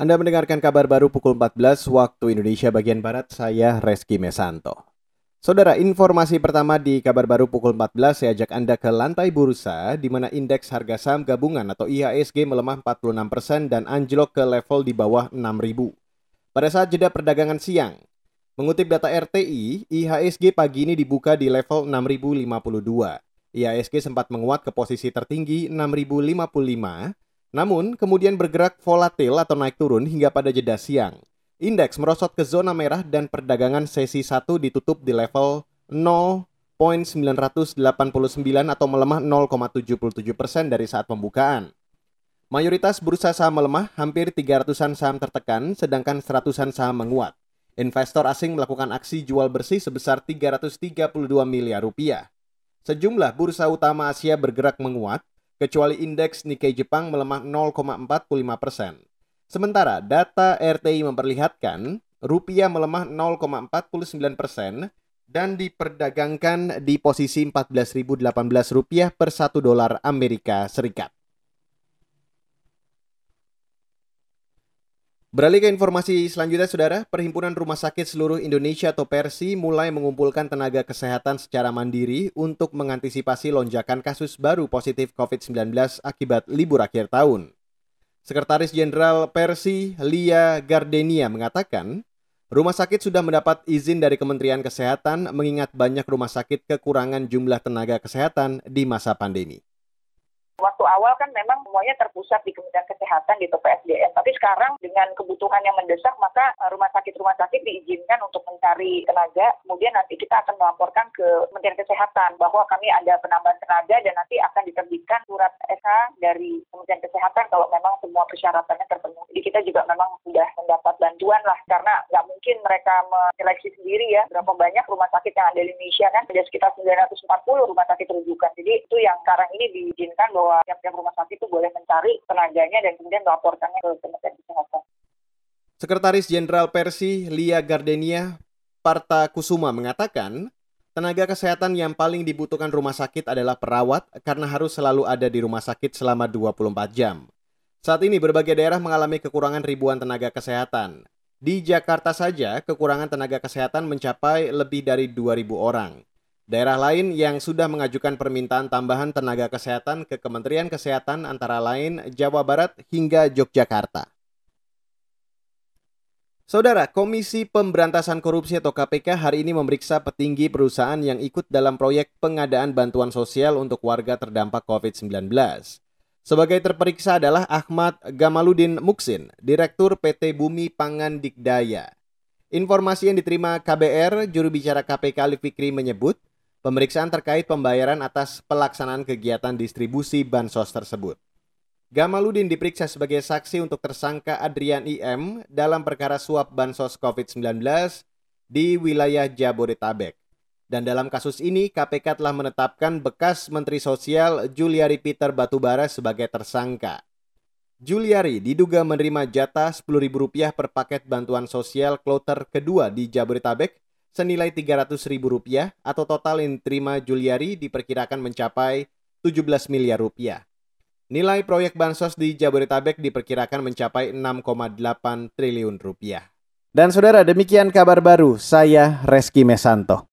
Anda mendengarkan kabar baru pukul 14 waktu Indonesia bagian Barat, saya Reski Mesanto. Saudara, informasi pertama di kabar baru pukul 14 saya ajak Anda ke lantai bursa di mana indeks harga saham gabungan atau IHSG melemah 46% dan anjlok ke level di bawah 6.000. Pada saat jeda perdagangan siang, mengutip data RTI, IHSG pagi ini dibuka di level 6.052. IHSG sempat menguat ke posisi tertinggi 6.055 namun, kemudian bergerak volatil atau naik turun hingga pada jeda siang. Indeks merosot ke zona merah dan perdagangan sesi 1 ditutup di level 0.989 atau melemah 0,77 persen dari saat pembukaan. Mayoritas bursa saham melemah, hampir 300-an saham tertekan, sedangkan 100-an saham menguat. Investor asing melakukan aksi jual bersih sebesar 332 miliar rupiah. Sejumlah bursa utama Asia bergerak menguat, kecuali indeks Nikkei Jepang melemah 0,45 persen. Sementara data RTI memperlihatkan rupiah melemah 0,49 persen dan diperdagangkan di posisi 14.018 rupiah per satu dolar Amerika Serikat. Beralih ke informasi selanjutnya, Saudara. Perhimpunan Rumah Sakit Seluruh Indonesia atau Persi mulai mengumpulkan tenaga kesehatan secara mandiri untuk mengantisipasi lonjakan kasus baru positif COVID-19 akibat libur akhir tahun. Sekretaris Jenderal Persi, Lia Gardenia, mengatakan, rumah sakit sudah mendapat izin dari Kementerian Kesehatan mengingat banyak rumah sakit kekurangan jumlah tenaga kesehatan di masa pandemi waktu awal kan memang semuanya terpusat di Kementerian Kesehatan gitu PSDM. Tapi sekarang dengan kebutuhan yang mendesak maka eh, rumah sakit-rumah sakit diizinkan untuk mencari tenaga. Kemudian nanti kita akan melaporkan ke Kementerian Kesehatan bahwa kami ada penambahan tenaga dan nanti akan diterbitkan surat SK dari Kementerian Kesehatan kalau memang semua persyaratannya terpenuhi. Jadi kita juga memang sudah mendapat bantuan lah karena mungkin mereka menyeleksi sendiri ya berapa banyak rumah sakit yang ada di Indonesia kan ada sekitar 940 rumah sakit rujukan. Jadi itu yang sekarang ini diizinkan bahwa tiap-tiap rumah sakit itu boleh mencari tenaganya dan kemudian melaporkannya ke Kementerian Kesehatan. Sekretaris Jenderal Persi Lia Gardenia Parta Kusuma mengatakan, tenaga kesehatan yang paling dibutuhkan rumah sakit adalah perawat karena harus selalu ada di rumah sakit selama 24 jam. Saat ini berbagai daerah mengalami kekurangan ribuan tenaga kesehatan. Di Jakarta saja, kekurangan tenaga kesehatan mencapai lebih dari 2.000 orang. Daerah lain yang sudah mengajukan permintaan tambahan tenaga kesehatan ke Kementerian Kesehatan antara lain Jawa Barat hingga Yogyakarta. Saudara, Komisi Pemberantasan Korupsi atau KPK hari ini memeriksa petinggi perusahaan yang ikut dalam proyek pengadaan bantuan sosial untuk warga terdampak COVID-19. Sebagai terperiksa adalah Ahmad Gamaludin Muksin, Direktur PT Bumi Pangan Dikdaya. Informasi yang diterima KBR, juru bicara KPK Ali Fikri menyebut, pemeriksaan terkait pembayaran atas pelaksanaan kegiatan distribusi bansos tersebut. Gamaludin diperiksa sebagai saksi untuk tersangka Adrian IM dalam perkara suap bansos COVID-19 di wilayah Jabodetabek. Dan dalam kasus ini, KPK telah menetapkan bekas Menteri Sosial Juliari Peter Batubara sebagai tersangka. Juliari diduga menerima jatah Rp10.000 per paket bantuan sosial kloter kedua di Jabodetabek senilai Rp300.000 atau total yang diterima Juliari diperkirakan mencapai 17 miliar rupiah. Nilai proyek bansos di Jabodetabek diperkirakan mencapai 6,8 triliun rupiah. Dan saudara, demikian kabar baru. Saya Reski Mesanto.